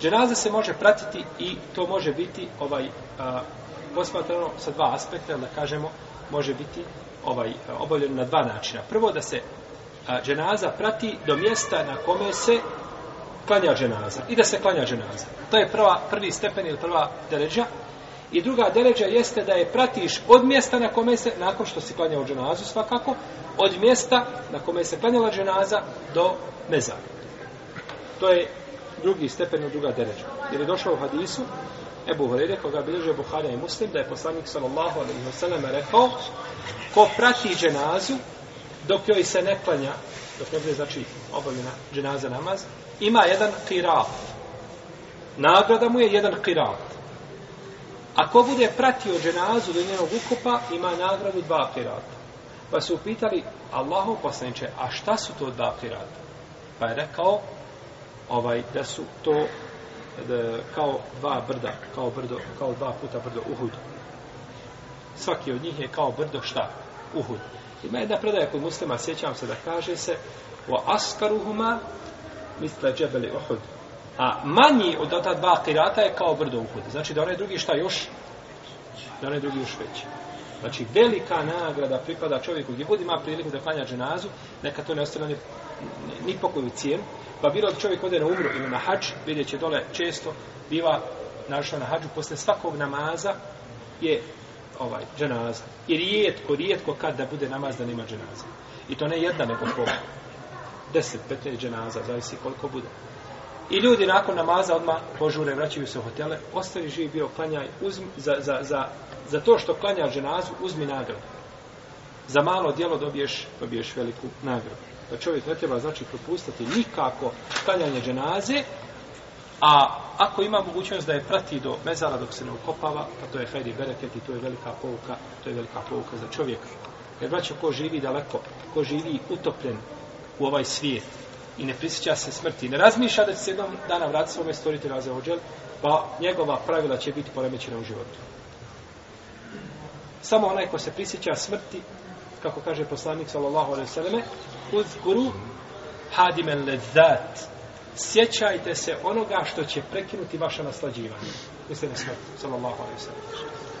Dženaza se može pratiti i to može biti ovaj a, posmatrano sa dva aspekta, da kažemo, može biti ovaj obavljeno na dva načina. Prvo da se a, dženaza prati do mjesta na kome se klanja dženaza i da se klanja dženaza. To je prva, prvi stepen ili prva deređa. I druga deređa jeste da je pratiš od mjesta na kome se, nakon što si klanjao dženazu svakako, od mjesta na kome se klanjala dženaza do mezara. To je drugi stepen u druga deređa. Jer je došao u hadisu Ebu Horeire, koga bilježio Buharija i Muslim, da je poslanik sallallahu alaihi wa sallam rekao, ko prati dženazu, dok joj se ne klanja, dok ne bude znači obavljena dženaza namaz, ima jedan kiraf. Nagrada mu je jedan kiraf. A ko bude pratio dženazu do njenog ukupa, ima nagradu dva kirata. Pa su upitali, Allahu poslaniče, a šta su to dva kirata? Pa je rekao, ovaj da su to da, kao dva brda, kao brdo, kao dva puta brdo Uhud. Svaki od njih je kao brdo šta? Uhud. Ima jedna predaja kod muslima, sjećam se da kaže se wa askaruhuma misla džebeli Uhud. A manji od ta dva kirata je kao brdo Uhud. Znači da onaj drugi šta još? Da onaj drugi još veći. Znači, velika nagrada pripada čovjeku gdje god ima priliku da klanja dženazu, neka to ne ostane ni, ni pokoju cijen. Pa bilo da čovjek ode na umru ili na hač, vidjet će dole često, biva našla na hađu, posle svakog namaza je ovaj dženaza. I rijetko, rijetko kad da bude namaz da nema dženaza. I to ne jedna, nego pola. 10, 15 dženaza, zavisi koliko bude. I ljudi nakon namaza odma požure, vraćaju se u hotele, ostali živi bio klanjaj, uzmi, za, za, za, za to što klanja ženazu, uzmi nagradu. Za malo dijelo dobiješ, dobiješ veliku nagradu. Pa čovjek ne treba znači propustati nikako klanjanje ženaze, a ako ima mogućnost da je prati do mezara dok se ne ukopava, pa to je hajdi bereket i to je velika pouka, to je velika pouka za čovjeka. Jer braćo, ko živi daleko, ko živi utopljen u ovaj svijet, i ne prisjeća se smrti. Ne razmišlja da će se jednom dana vratiti svome stvoriti raza ođel, pa njegova pravila će biti poremećena u životu. Samo onaj ko se prisjeća smrti, kako kaže poslanik sallallahu alaihi sallame, uz guru hadimen lezat. Sjećajte se onoga što će prekinuti vaše naslađivanje. Mislim na smrti, sallallahu alaihi sallam.